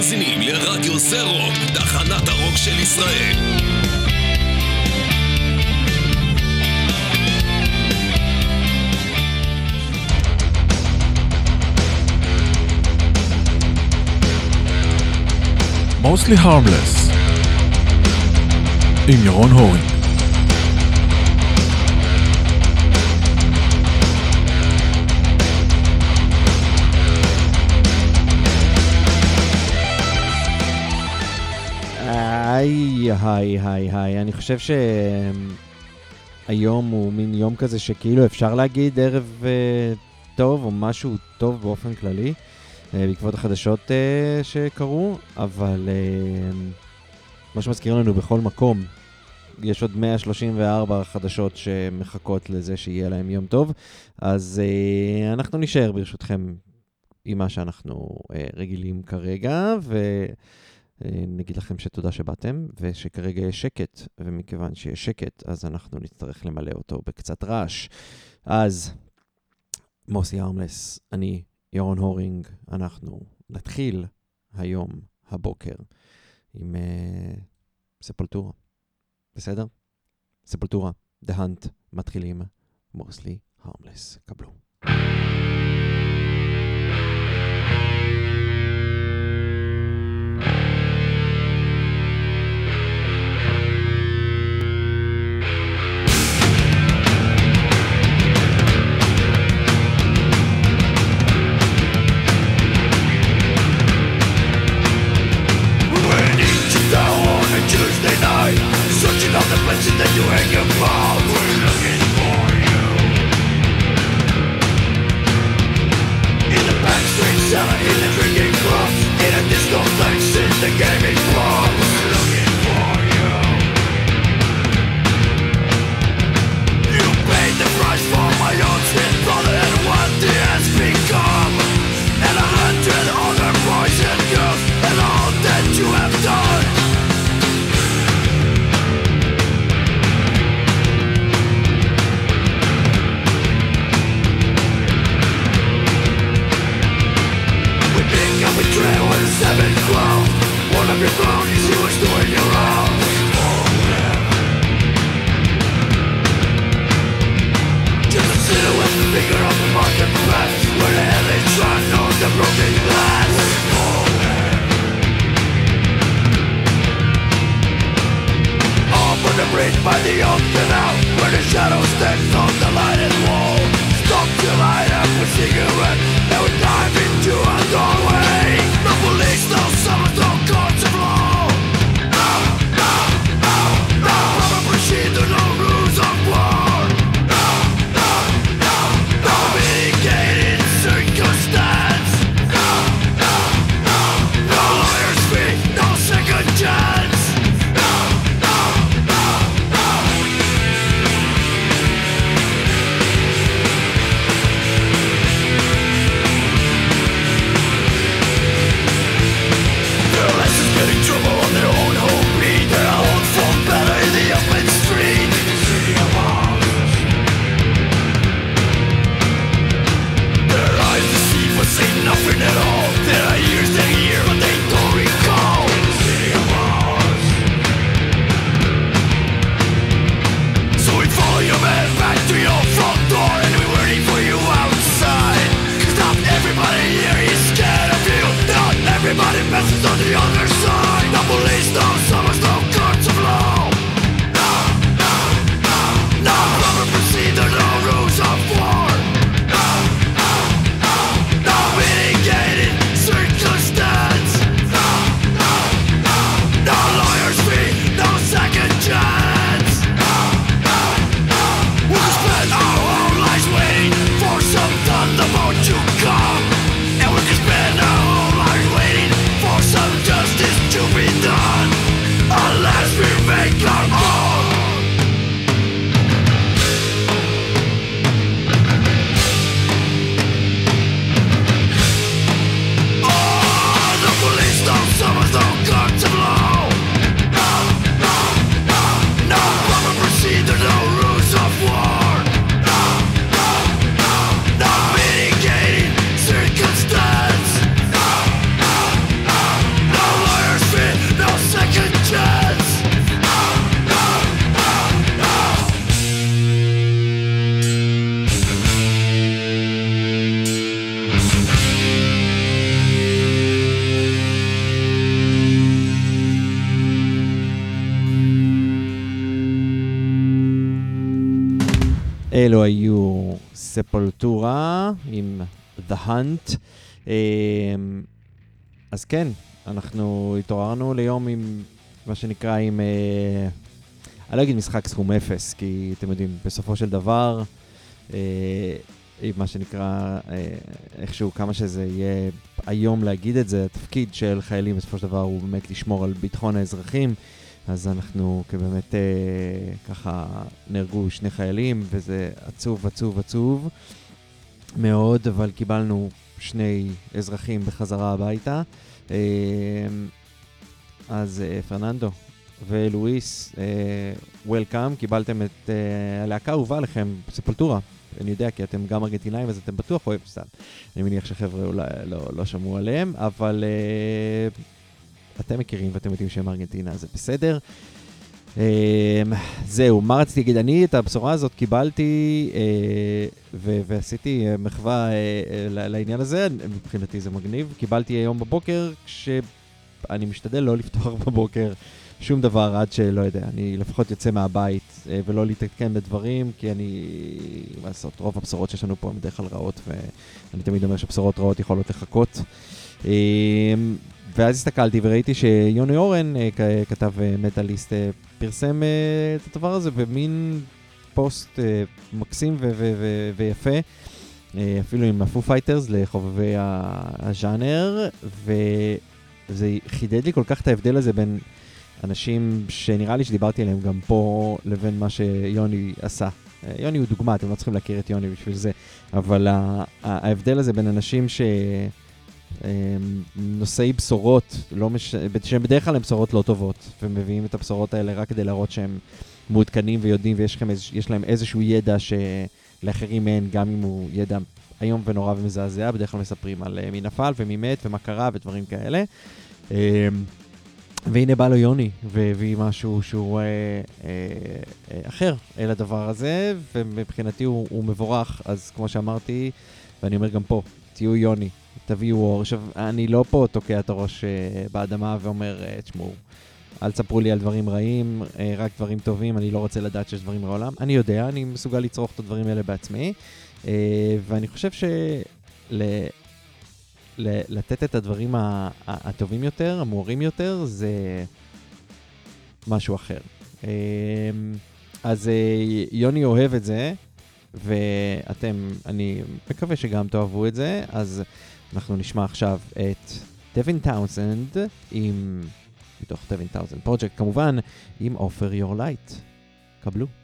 מאזינים לרדיו זה רוק, תחנת הרוק של ישראל. Mostly Harmless עם ירון הורינג היי, היי, היי, היי. אני חושב שהיום הוא מין יום כזה שכאילו אפשר להגיד ערב uh, טוב או משהו טוב באופן כללי, uh, בעקבות החדשות uh, שקרו, אבל uh, מה שמזכיר לנו בכל מקום, יש עוד 134 חדשות שמחכות לזה שיהיה להם יום טוב, אז uh, אנחנו נשאר ברשותכם עם מה שאנחנו uh, רגילים כרגע, ו... נגיד לכם שתודה שבאתם, ושכרגע יש שקט, ומכיוון שיש שקט, אז אנחנו נצטרך למלא אותו בקצת רעש. אז, מוסי ארמלס, אני, ירון הורינג, אנחנו נתחיל היום, הבוקר, עם uh, ספולטורה. בסדר? ספולטורה, The Hunt, מתחילים, מוסלי הרמלס. קבלו. Hang your balls We're looking for you? In the cellar, in the drinking clubs In a disco in the gaming One of your cronies, he was doing your wrong Just a silhouette, the finger of the Where the hell try know the broken glass on the bridge by the old canal Where the shadow on the lighted wall Stop to light up a cigarette. And we dive into a doorway אלו היו ספולטורה עם The Hunt. אה, אז כן, אנחנו התעוררנו ליום עם מה שנקרא עם... אה, אני לא אגיד משחק סכום אפס, כי אתם יודעים, בסופו של דבר, אה, עם מה שנקרא, איכשהו, כמה שזה יהיה היום להגיד את זה, התפקיד של חיילים בסופו של דבר הוא באמת לשמור על ביטחון האזרחים. אז אנחנו כבאמת אה, ככה נהרגו שני חיילים, וזה עצוב, עצוב, עצוב מאוד, אבל קיבלנו שני אזרחים בחזרה הביתה. אה, אז אה, פרננדו ולואיס, וולקאם, קיבלתם את אה, הלהקה האהובה עליכם, ספולטורה. אני יודע, כי אתם גם ארגנטינאים, אז אתם בטוח אוהב סתם. אני מניח שחבר'ה אולי לא, לא שמעו עליהם, אבל אה, אתם מכירים ואתם יודעים שהם ארגנטינה, זה בסדר. אה, זהו, מה רציתי להגיד? אני את הבשורה הזאת קיבלתי ו- ועשיתי אה, מחווה אה, ל- לעניין הזה, מבחינתי זה מגניב. קיבלתי היום בבוקר, כשאני משתדל לא לפתוח בבוקר שום דבר עד שלא יודע, אני לפחות יוצא מהבית אה, ולא להתעדכן בדברים, כי אני, מה לעשות, רוב הבשורות שיש לנו פה הן בדרך כלל רעות, ואני תמיד אומר שבשורות רעות יכולות לחכות. ואז הסתכלתי וראיתי שיוני אורן, אה, כתב אה, מטאליסט, אה, פרסם את הדבר הזה במין פוסט מקסים ויפה, אפילו עם ה Foo Fighters לחובבי הז'אנר, וזה חידד לי כל כך את ההבדל הזה בין אנשים שנראה לי שדיברתי עליהם גם פה, לבין מה שיוני עשה. יוני הוא דוגמה, אתם לא צריכים להכיר את יוני בשביל זה, אבל ההבדל הזה בין אנשים ש... הם נושאי בשורות, לא מש... שהם בדרך כלל הם בשורות לא טובות, ומביאים את הבשורות האלה רק כדי להראות שהם מעודכנים ויודעים ויש איז... להם איזשהו ידע שלאחרים אין, גם אם הוא ידע איום ונורא ומזעזע, בדרך כלל מספרים על אה, מי נפל ומי מת ומה קרה ודברים כאלה. אמ, והנה בא לו יוני, והביא משהו שהוא אה, אה, אה, אחר אל הדבר הזה, ומבחינתי הוא, הוא מבורך, אז כמו שאמרתי, ואני אומר גם פה, תהיו יוני, תביאו אור. עכשיו, אני לא פה תוקע את הראש אה, באדמה ואומר, אה, תשמעו, אל תספרו לי על דברים רעים, אה, רק דברים טובים, אני לא רוצה לדעת שיש דברים בעולם. אני יודע, אני מסוגל לצרוך את הדברים האלה בעצמי, ואני חושב של... לתת את הדברים הטובים יותר, המוארים יותר, זה משהו אחר. אמ, אז יוני אוהב את זה, ואתם, אני מקווה שגם תאהבו את זה, אז אנחנו נשמע עכשיו את Devin Townsend עם, מתוך Devin Townsend Project, כמובן, עם Offer Your Light. קבלו.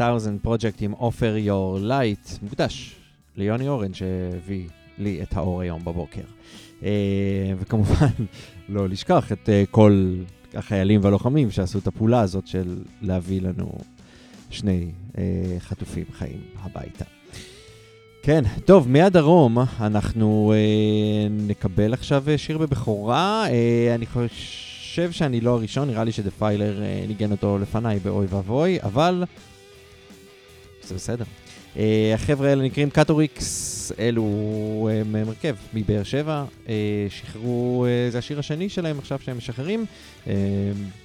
1000 Project עם Offer Your Light, מוקדש ליוני אורן שהביא לי את האור היום בבוקר. אה, וכמובן, לא לשכח את אה, כל החיילים והלוחמים שעשו את הפעולה הזאת של להביא לנו שני אה, חטופים חיים הביתה. כן, טוב, מהדרום אנחנו נקבל עכשיו שיר בבכורה. אה, אני חושב שאני לא הראשון, נראה לי שדפיילר ניגן אותו לפניי באוי ואבוי, אבל זה בסדר. אה, החבר'ה האלה נקראים קאטוריקס, אלו הם הרכב מבאר שבע, אה, שחררו, אה, זה השיר השני שלהם עכשיו שהם משחררים, אה,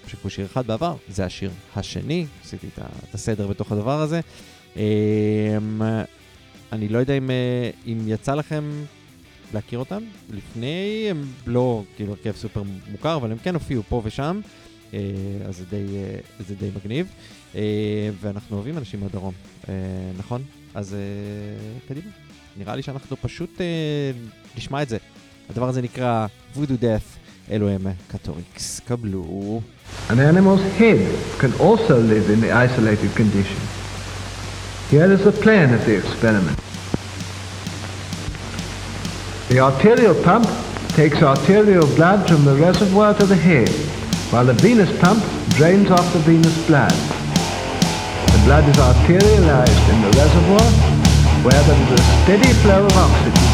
שחררו שיר אחד בעבר, זה השיר השני, עשיתי את הסדר בתוך הדבר הזה. אה, אני לא יודע אם, אה, אם יצא לכם להכיר אותם לפני, הם לא כאילו הרכב סופר מוכר, אבל הם כן הופיעו פה ושם, אה, אז זה די, אה, זה די מגניב. אה, ואנחנו אוהבים אנשים מהדרום, אה, נכון? אז אה, קדימה. נראה לי שאנחנו פשוט אה, נשמע את זה. הדבר הזה נקרא Voodoo Death, אלו הם קטוריקס. קבלו. An animal's head can also live in the isolated condition. Here is the plan of the experiment. The arterial pump takes arterial blood from the reservoir to the head, while the venous pump drains off the venous blood. The blood is arterialized in the reservoir, where there is a steady flow of oxygen.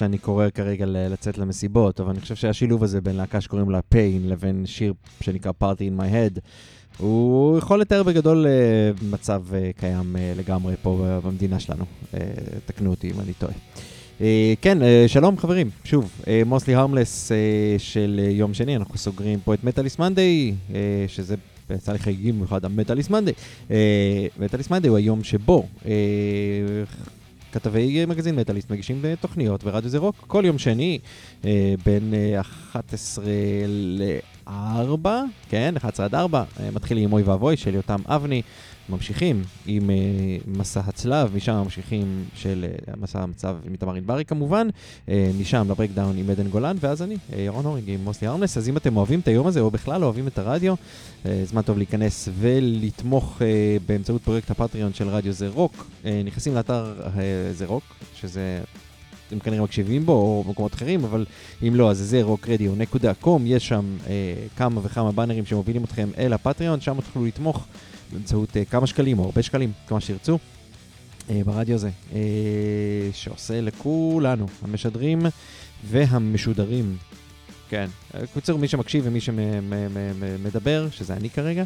שאני קורא כרגע לצאת למסיבות, אבל אני חושב שהשילוב הזה בין להקה שקוראים לה Pain לבין שיר שנקרא Party in my head, הוא יכול לתאר בגדול אה, מצב אה, קיים אה, לגמרי פה במדינה שלנו. תקנו אותי אם אני טועה. כן, שלום חברים, שוב, מוסלי הרמלס של יום שני, אנחנו סוגרים פה את מטאליס מנדי, שזה יצא לי חגיגים במיוחד המטאליס מנדי. מטאליס מנדי הוא היום שבו כתבי מגזין מטאליסט מגישים תוכניות ברדיו זה רוק כל יום שני אה, בין אה, 11 ל-4, כן, 11 עד 4, אה, מתחילים עם אוי ואבוי של יותם אבני. ממשיכים עם uh, מסע הצלב, משם ממשיכים של uh, מסע המצב עם איתמר ענברי כמובן, uh, משם לברקדאון עם עדן גולן, ואז אני, ירון הורינג עם מוסלי ארמלס. אז אם אתם אוהבים את היום הזה, או בכלל אוהבים את הרדיו, זמן טוב להיכנס ולתמוך באמצעות פרויקט הפטריון של רדיו זה רוק. נכנסים לאתר זה רוק, שזה... אתם כנראה מקשיבים בו, או במקומות אחרים, אבל אם לא, אז זה rockradio.com, יש שם אה, כמה וכמה באנרים שמובילים אתכם אל הפטריון, שם תוכלו לתמוך באמצעות uh, כמה שקלים או הרבה שקלים, כמה שירצו, uh, ברדיו הזה, uh, שעושה לכולנו, המשדרים והמשודרים. כן, קוצר מי שמקשיב ומי שמדבר, שזה אני כרגע,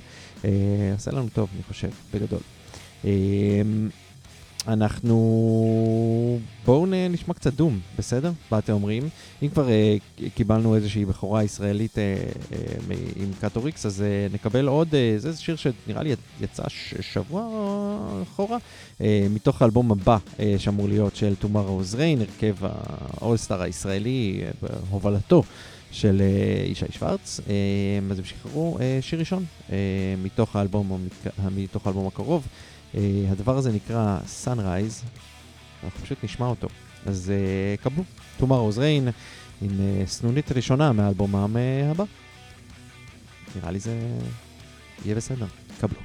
עושה לנו טוב, אני חושב, בגדול. אנחנו... בואו נשמע קצת doom, בסדר? מה אתם אומרים? אם כבר uh, קיבלנו איזושהי בכורה ישראלית uh, uh, עם קאטוריקס, אז uh, נקבל עוד, uh, זה שיר שנראה לי יצא ש- שבוע אחורה, uh, מתוך האלבום הבא uh, שאמור להיות של Tomorrow's Rain, הרכב ה all-star הישראלי uh, בהובלתו. של uh, ישי שוורץ, uh, אז הם שחררו uh, שיר ראשון uh, מתוך האלבום, מתוך האלבום הקרוב. Uh, הדבר הזה נקרא Sunrise, אנחנו פשוט נשמע אותו. אז uh, קבלו, Tomorrow's Rain עם uh, סנונית ראשונה מהאלבומם uh, הבא. נראה לי זה יהיה בסדר, קבלו.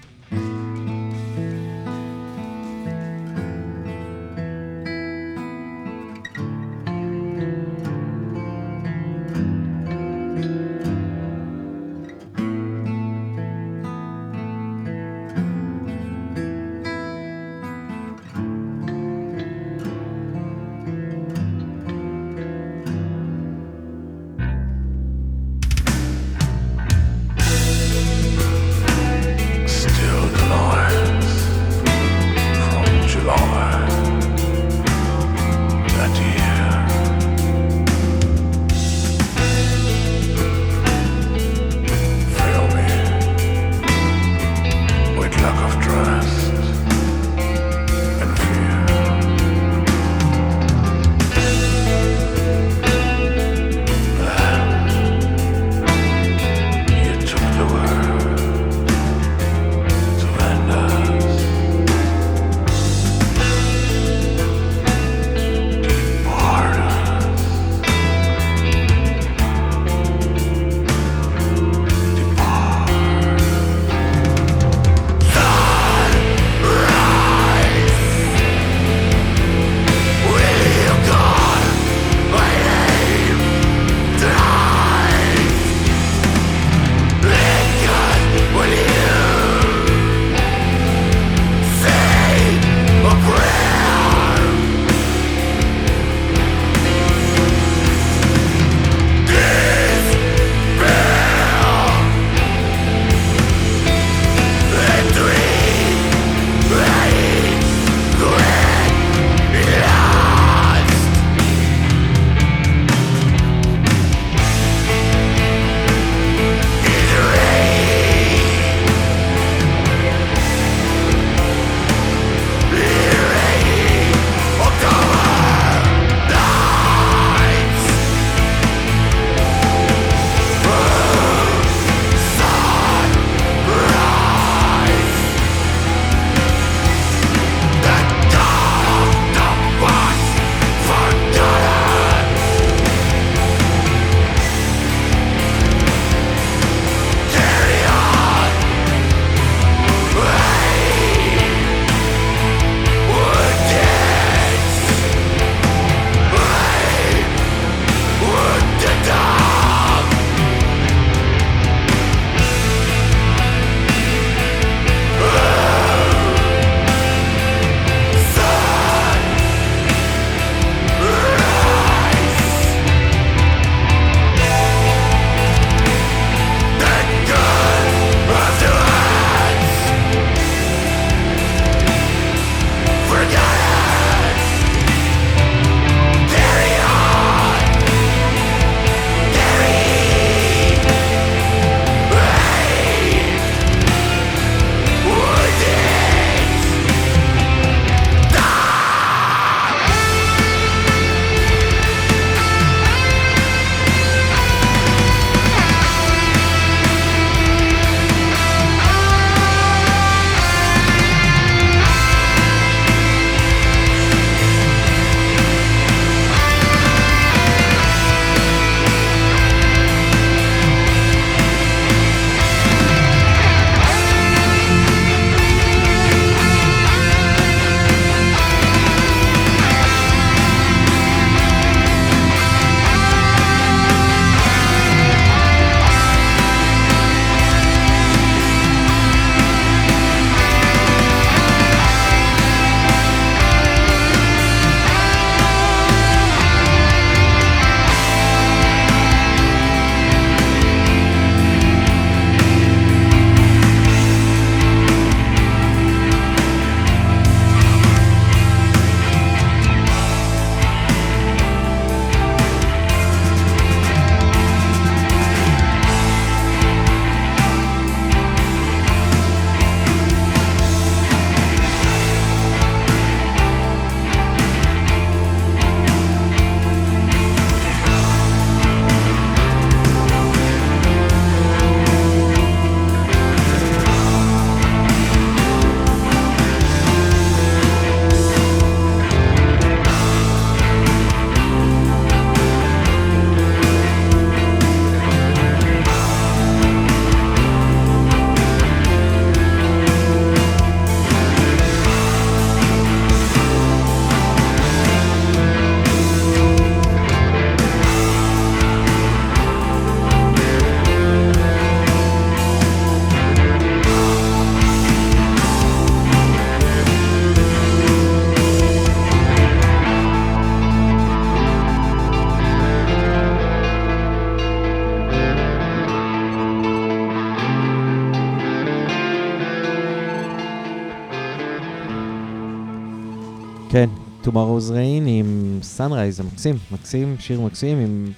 Tomorrow's Rain עם Sunrise, זה מקסים, מקסים, שיר מקסים, אם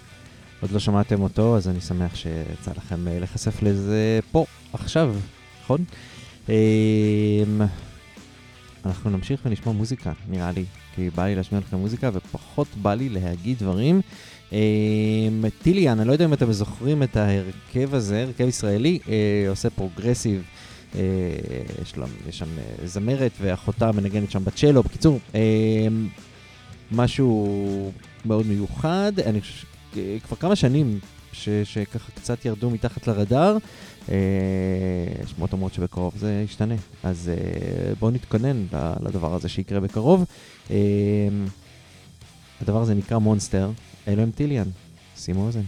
עוד לא שמעתם אותו, אז אני שמח שיצא לכם אה, להיחשף לזה פה, עכשיו, נכון? אמ, אנחנו נמשיך ונשמע מוזיקה, נראה לי, כי בא לי להשמיע לכם מוזיקה ופחות בא לי להגיד דברים. אמ, Tillian, אני לא יודע אם אתם זוכרים את ההרכב הזה, הרכב ישראלי, אה, עושה פרוגרסיב. אה, יש, שם אה, זמרת ואחותה מנגנת שם בצ'לו. בקיצור, אה, משהו מאוד מיוחד. אני חושב שכבר כמה שנים ש, שככה קצת ירדו מתחת לרדאר. אה, שמועות אומרות שבקרוב זה ישתנה. אז אה, בואו נתכונן לדבר הזה שיקרה בקרוב. אה, הדבר הזה נקרא מונסטר. אלו הם טיליאן. שימו אוזן.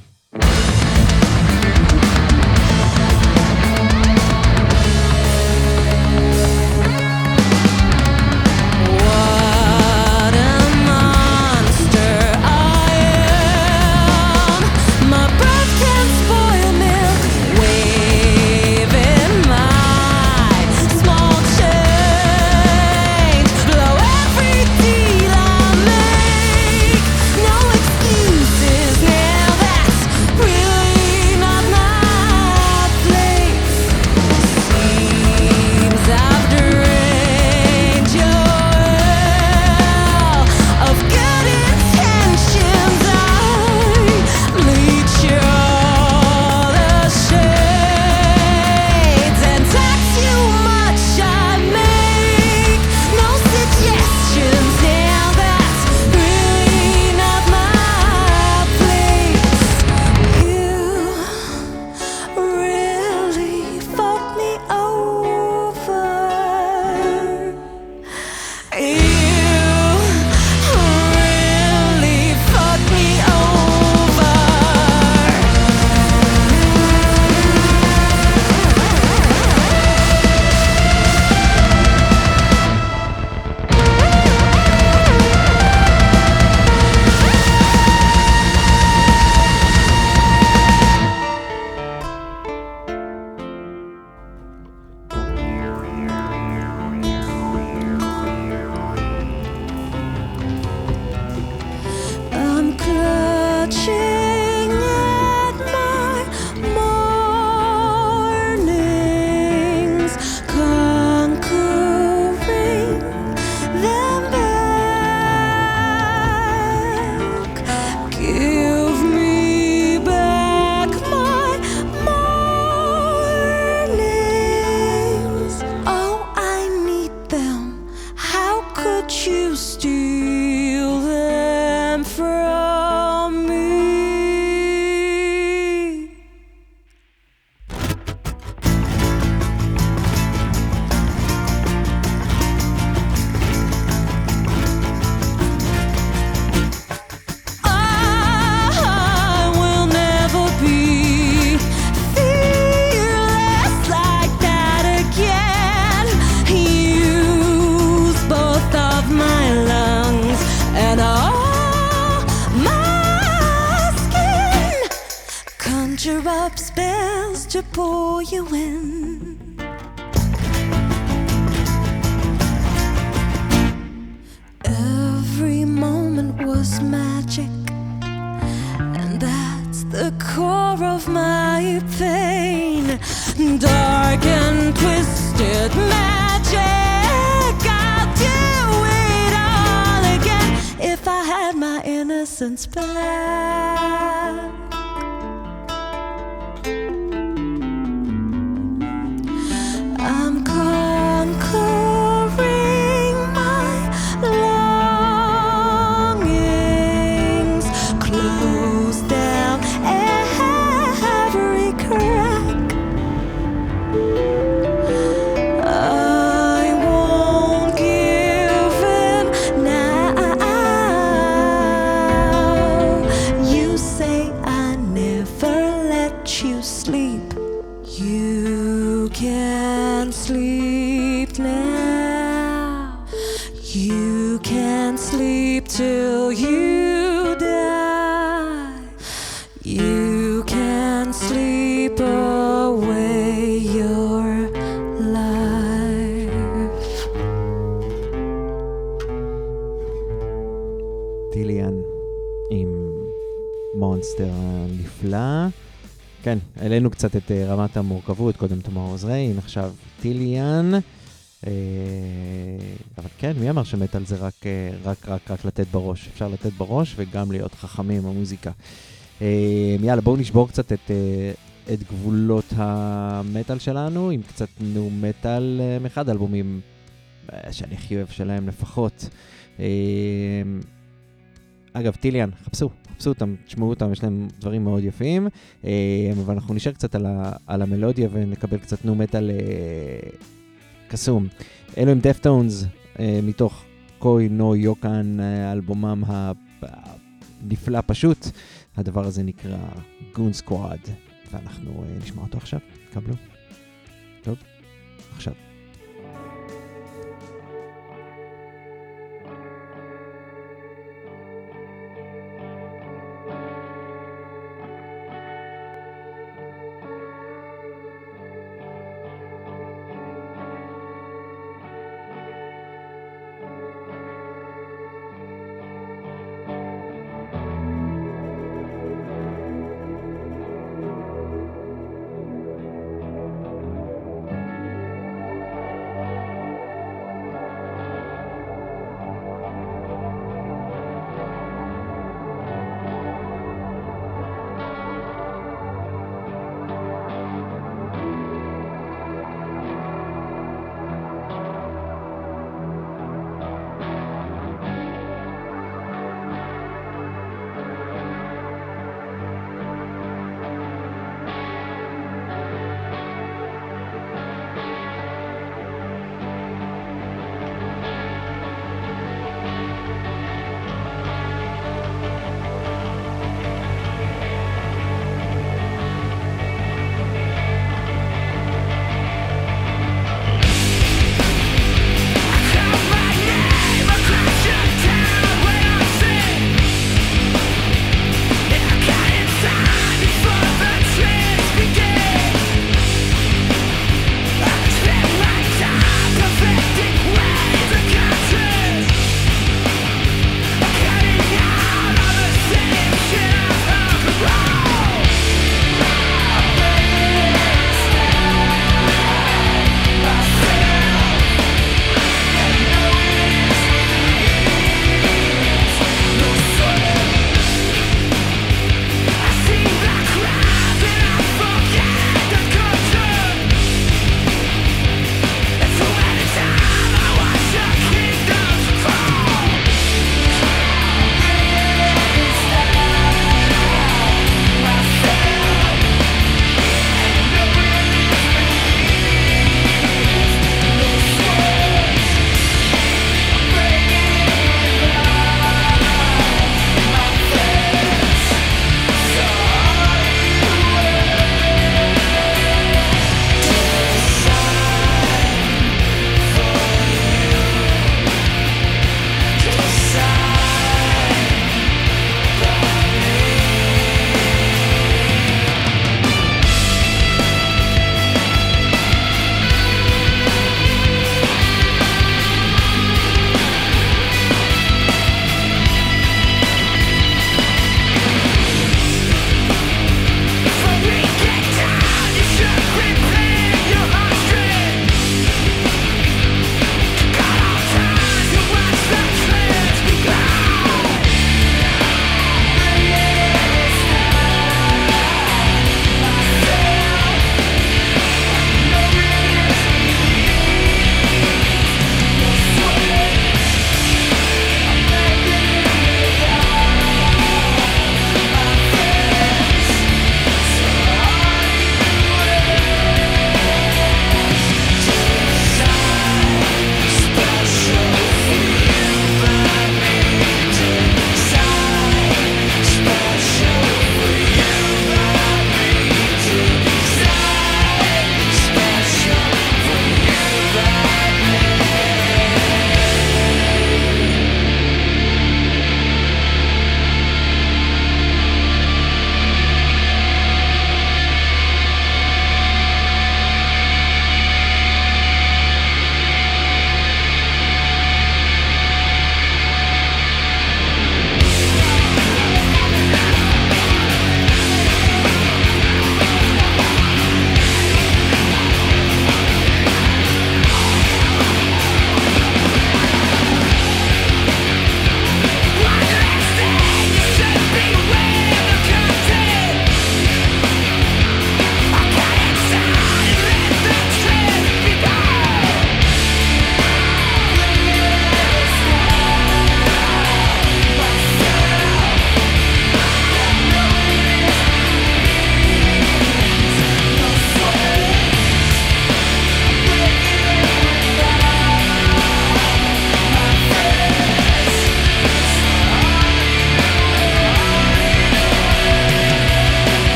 can't sleep till you die. You can't sleep away your life. טיליאן עם מונסטר הנפלא. כן, העלינו קצת את אה, רמת המורכבות, קודם תמר עוזריין, עכשיו טיליאן. אה, אבל כן, מי אמר שמטאל זה רק, אה, רק, רק, רק לתת בראש? אפשר לתת בראש וגם להיות חכמים עם המוזיקה. אה, יאללה, בואו נשבור קצת את, את גבולות המטאל שלנו, עם קצת נו מטאל מאחד האלבומים אה, שאני הכי אוהב שלהם לפחות. אגב, טיליאן, חפשו, חפשו אותם, תשמעו אותם, יש להם דברים מאוד יפים. אבל אנחנו נשאר קצת על, ה, על המלודיה ונקבל קצת נו מטאל קסום. אלו הם דפטונס אה, מתוך קוי נו יוקן, אה, אלבומם הנפלא פשוט. הדבר הזה נקרא גון סקוואד, ואנחנו אה, נשמע אותו עכשיו, קבלו. טוב, עכשיו.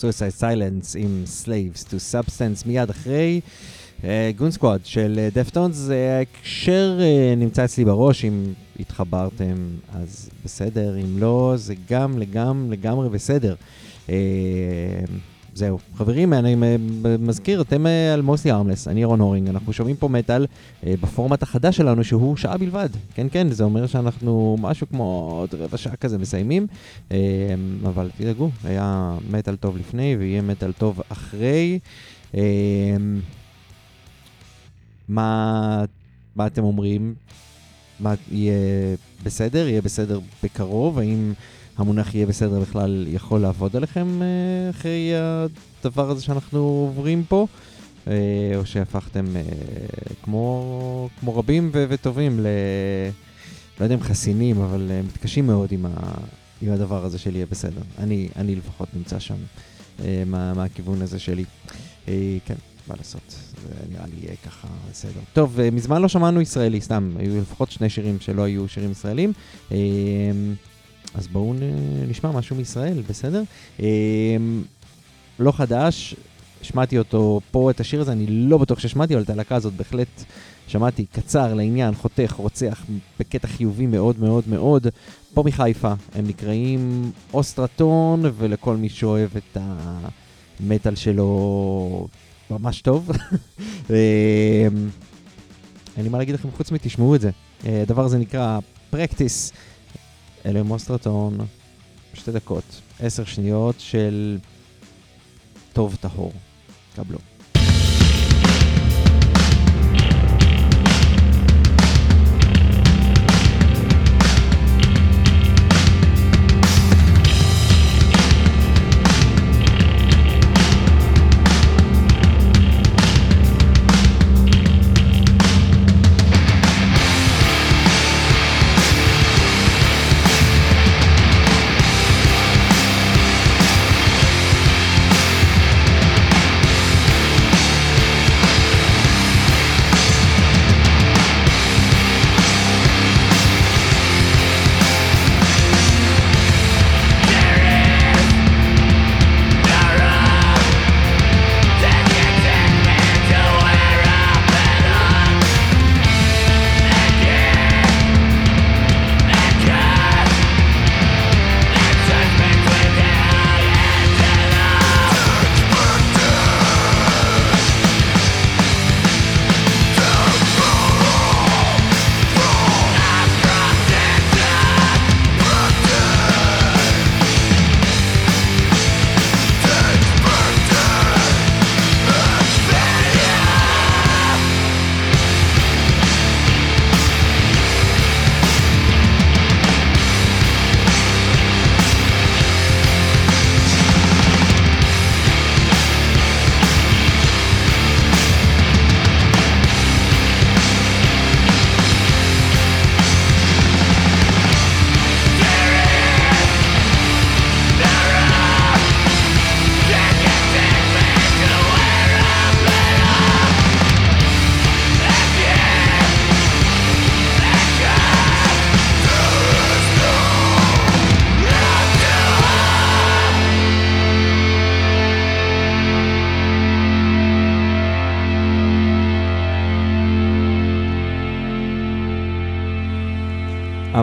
Suicide Silence עם Slaves to Substance מיד אחרי גון סקוואד של דפטונס. ההקשר אה, נמצא אצלי בראש, אם התחברתם אז בסדר, אם לא, זה גם לגמרי בסדר. אה, זהו. חברים, אני מזכיר, אתם אה, על מוסי ארמלס, אני רון הורינג, אנחנו שומעים פה מטאל אה, בפורמט החדש שלנו שהוא שעה בלבד. כן, כן, זה אומר שאנחנו משהו כמו עוד רבע שעה כזה מסיימים, אה, אבל תדאגו, היה מטאל טוב לפני ויהיה מטאל טוב אחרי. מה, מה אתם אומרים? מה יהיה בסדר? יהיה בסדר בקרוב? האם... המונח יהיה בסדר בכלל יכול לעבוד עליכם אה, אחרי הדבר הזה שאנחנו עוברים פה, אה, או שהפכתם אה, כמו, כמו רבים ו- וטובים ל... לא יודע אם חסינים, אבל מתקשים מאוד עם, ה, עם הדבר הזה של יהיה בסדר. אני, אני לפחות נמצא שם מה, מהכיוון הזה שלי. כן, מה לעשות, זה נראה לי יהיה ככה בסדר. טוב, מזמן לא שמענו ישראלי, סתם, היו לפחות שני שירים שלא היו שירים ישראלים. אז בואו נשמע משהו מישראל, בסדר? אמ, לא חדש, שמעתי אותו פה, את השיר הזה, אני לא בטוח ששמעתי, אבל את הלהקה הזאת בהחלט שמעתי קצר, לעניין, חותך, רוצח, בקטע חיובי מאוד מאוד מאוד. פה מחיפה, הם נקראים אוסטרטון, ולכל מי שאוהב את המטאל שלו ממש טוב. אמ, אין לי מה להגיד לכם חוץ מתשמעו את זה. אה, הדבר הזה נקרא פרקטיס. אלה מוסטרטון, שתי דקות, עשר שניות של טוב טהור. קבלו.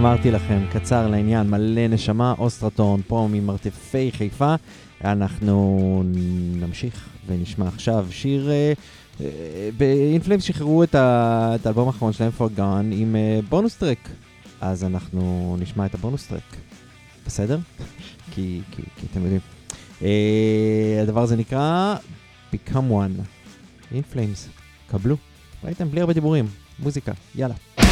אמרתי לכם, קצר לעניין, מלא נשמה, אוסטרטון, פה ממרתפי חיפה. אנחנו נמשיך ונשמע עכשיו שיר... אה, אה, באינפלאם שחררו את, האלבום האחרון שלהם, for gone, עם אה, בונוס טרק. אז אנחנו נשמע את הבונוס טרק. בסדר? כי, כי, כי אתם יודעים. הדבר הזה נקרא Become One. Flames. קבלו. ראיתם? בלי הרבה דיבורים. מוזיקה. יאללה.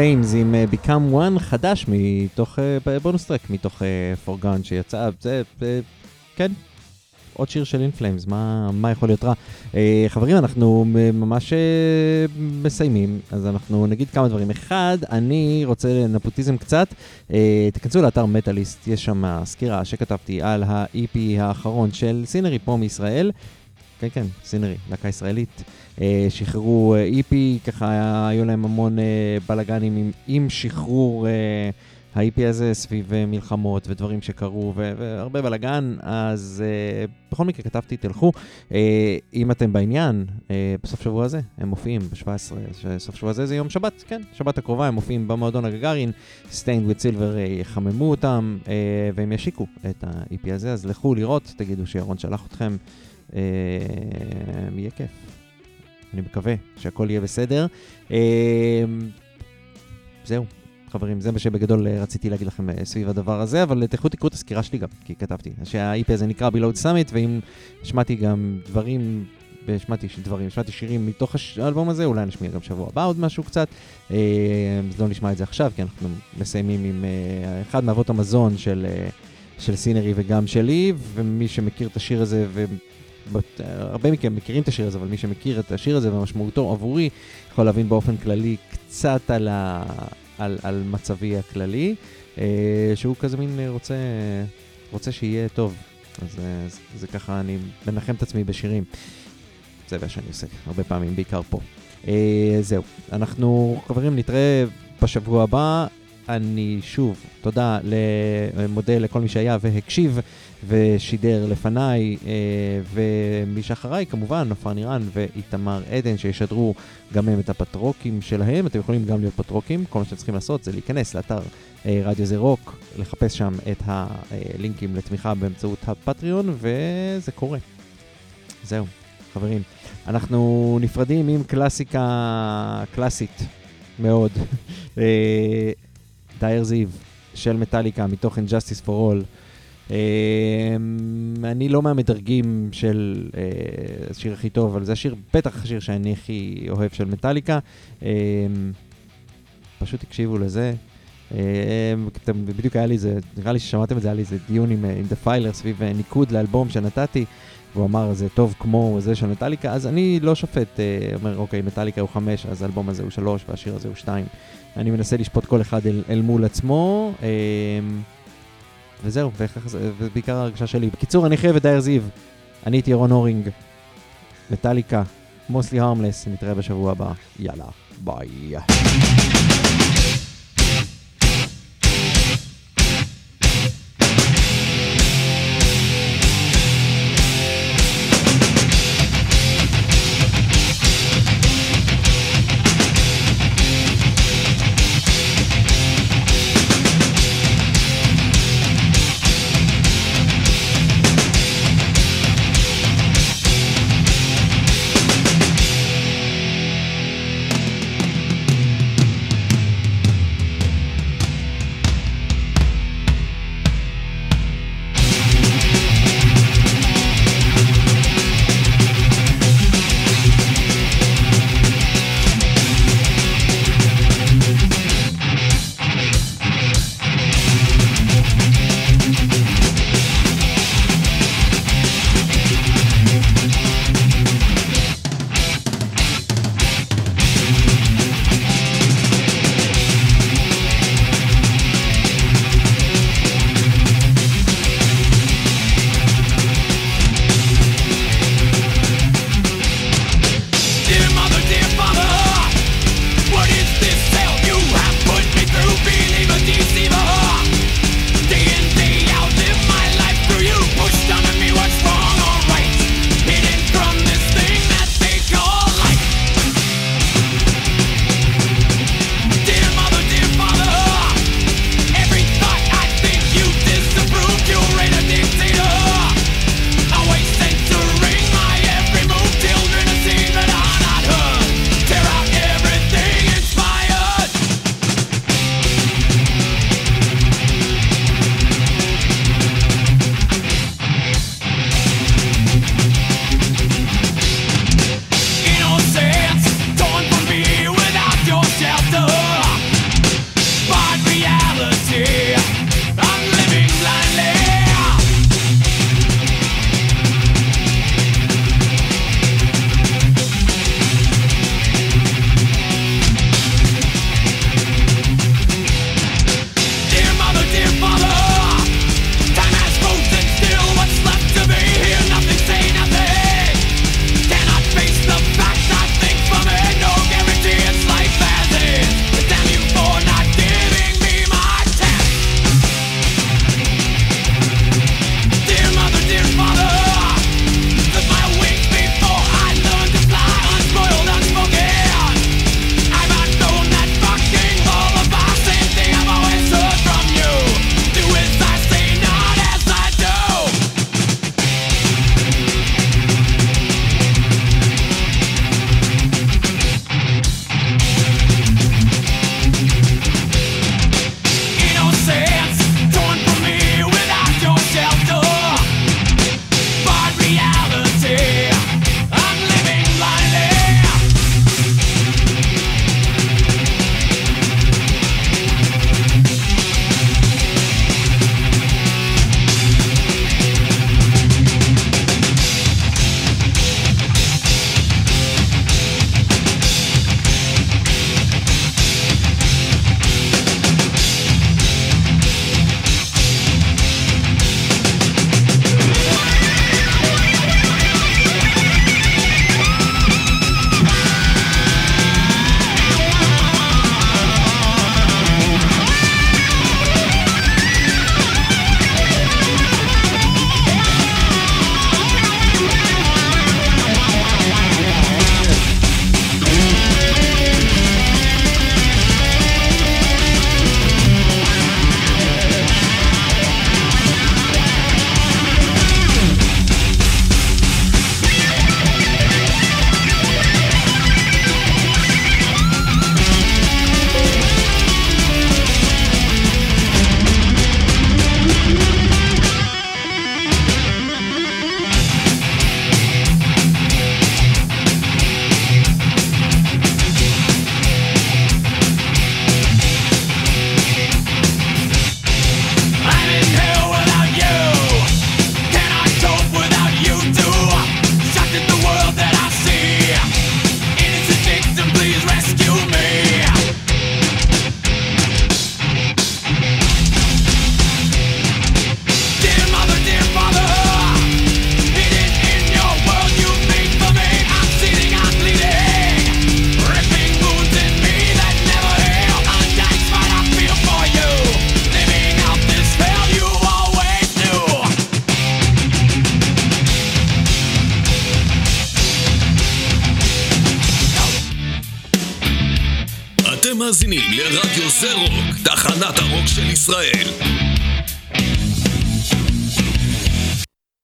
Flames עם אה, Become One חדש מתוך אה, בונוס טרק, מתוך אה, פורגן שיצא, זה, אה, כן, עוד שיר של Flames, מה, מה יכול להיות רע? אה, חברים, אנחנו ממש אה, מסיימים, אז אנחנו נגיד כמה דברים. אחד, אני רוצה נפוטיזם קצת, אה, תיכנסו לאתר מטאליסט, יש שם סקירה שכתבתי על ה-EP האחרון של סינרי פה מישראל. כן, כן, סינרי, להקה ישראלית. אה, שחררו אה, EP, ככה היו להם המון אה, בלאגנים עם, עם שחרור ה-EP הזה סביב מלחמות ודברים שקרו והרבה בלאגן, אז בכל מקרה כתבתי, תלכו. אם אתם בעניין, בסוף שבוע הזה הם מופיעים ב-17, סוף שבוע הזה זה יום שבת, כן, שבת הקרובה הם מופיעים במועדון הגגארין, Stained with Silver יחממו אותם והם ישיקו את ה-EP הזה, אז לכו לראות, תגידו שירון שלח אתכם. אה, יהיה כיף. אני מקווה שהכל יהיה בסדר. אה, זהו, חברים, זה מה שבגדול אה, רציתי להגיד לכם סביב הדבר הזה, אבל תלכו תקראו את הסקירה שלי גם, כי כתבתי. שה-IP הזה נקרא Beload Summit, ואם שמעתי גם דברים, שמעתי דברים, שמעתי שירים מתוך האלבום הזה, אולי נשמיע גם שבוע הבא עוד משהו קצת. אז לא נשמע את זה עכשיו, כי אנחנו מסיימים עם אחד מאבות המזון של... של סינרי וגם שלי, ומי שמכיר את השיר הזה, והרבה מכם מכירים את השיר הזה, אבל מי שמכיר את השיר הזה ומשמעותו עבורי, יכול להבין באופן כללי קצת על, ה... על, על מצבי הכללי, אה, שהוא כזה מין אה, רוצה, רוצה שיהיה טוב. אז אה, זה, זה ככה, אני מנחם את עצמי בשירים. זה מה שאני עושה הרבה פעמים, בעיקר פה. זהו, אנחנו חברים נתראה בשבוע הבא. אני שוב, תודה, מודה לכל מי שהיה והקשיב ושידר לפניי, אה, ומי שאחריי כמובן, נופר נירן ואיתמר עדן, שישדרו גם הם את הפטרוקים שלהם. אתם יכולים גם להיות פטרוקים, כל מה שאתם צריכים לעשות זה להיכנס לאתר אה, רדיו זה רוק, לחפש שם את הלינקים לתמיכה באמצעות הפטריון, וזה קורה. זהו, חברים. אנחנו נפרדים עם קלאסיקה קלאסית מאוד. אה, דייר זיו של מטאליקה מתוך Injustice for All. Um, אני לא מהמדרגים של uh, השיר הכי טוב, אבל זה השיר, בטח השיר שאני הכי אוהב של מטאליקה. Um, פשוט תקשיבו לזה. אתם, בדיוק היה לי איזה, נראה לי ששמעתם את זה, היה לי איזה דיון עם, עם The סביב uh, ניקוד לאלבום שנתתי. והוא אמר, זה טוב כמו זה של מטאליקה, אז אני לא שופט, אה, אומר, אוקיי, מטאליקה הוא חמש, אז האלבום הזה הוא שלוש, והשיר הזה הוא שתיים. אני מנסה לשפוט כל אחד אל, אל מול עצמו, אה, וזהו, ובעיקר ההרגשה שלי. בקיצור, אני חייב את דייר זיו. אני הייתי ירון הורינג, מטאליקה, מוסלי הרמלס, נתראה בשבוע הבא. יאללה, ביי.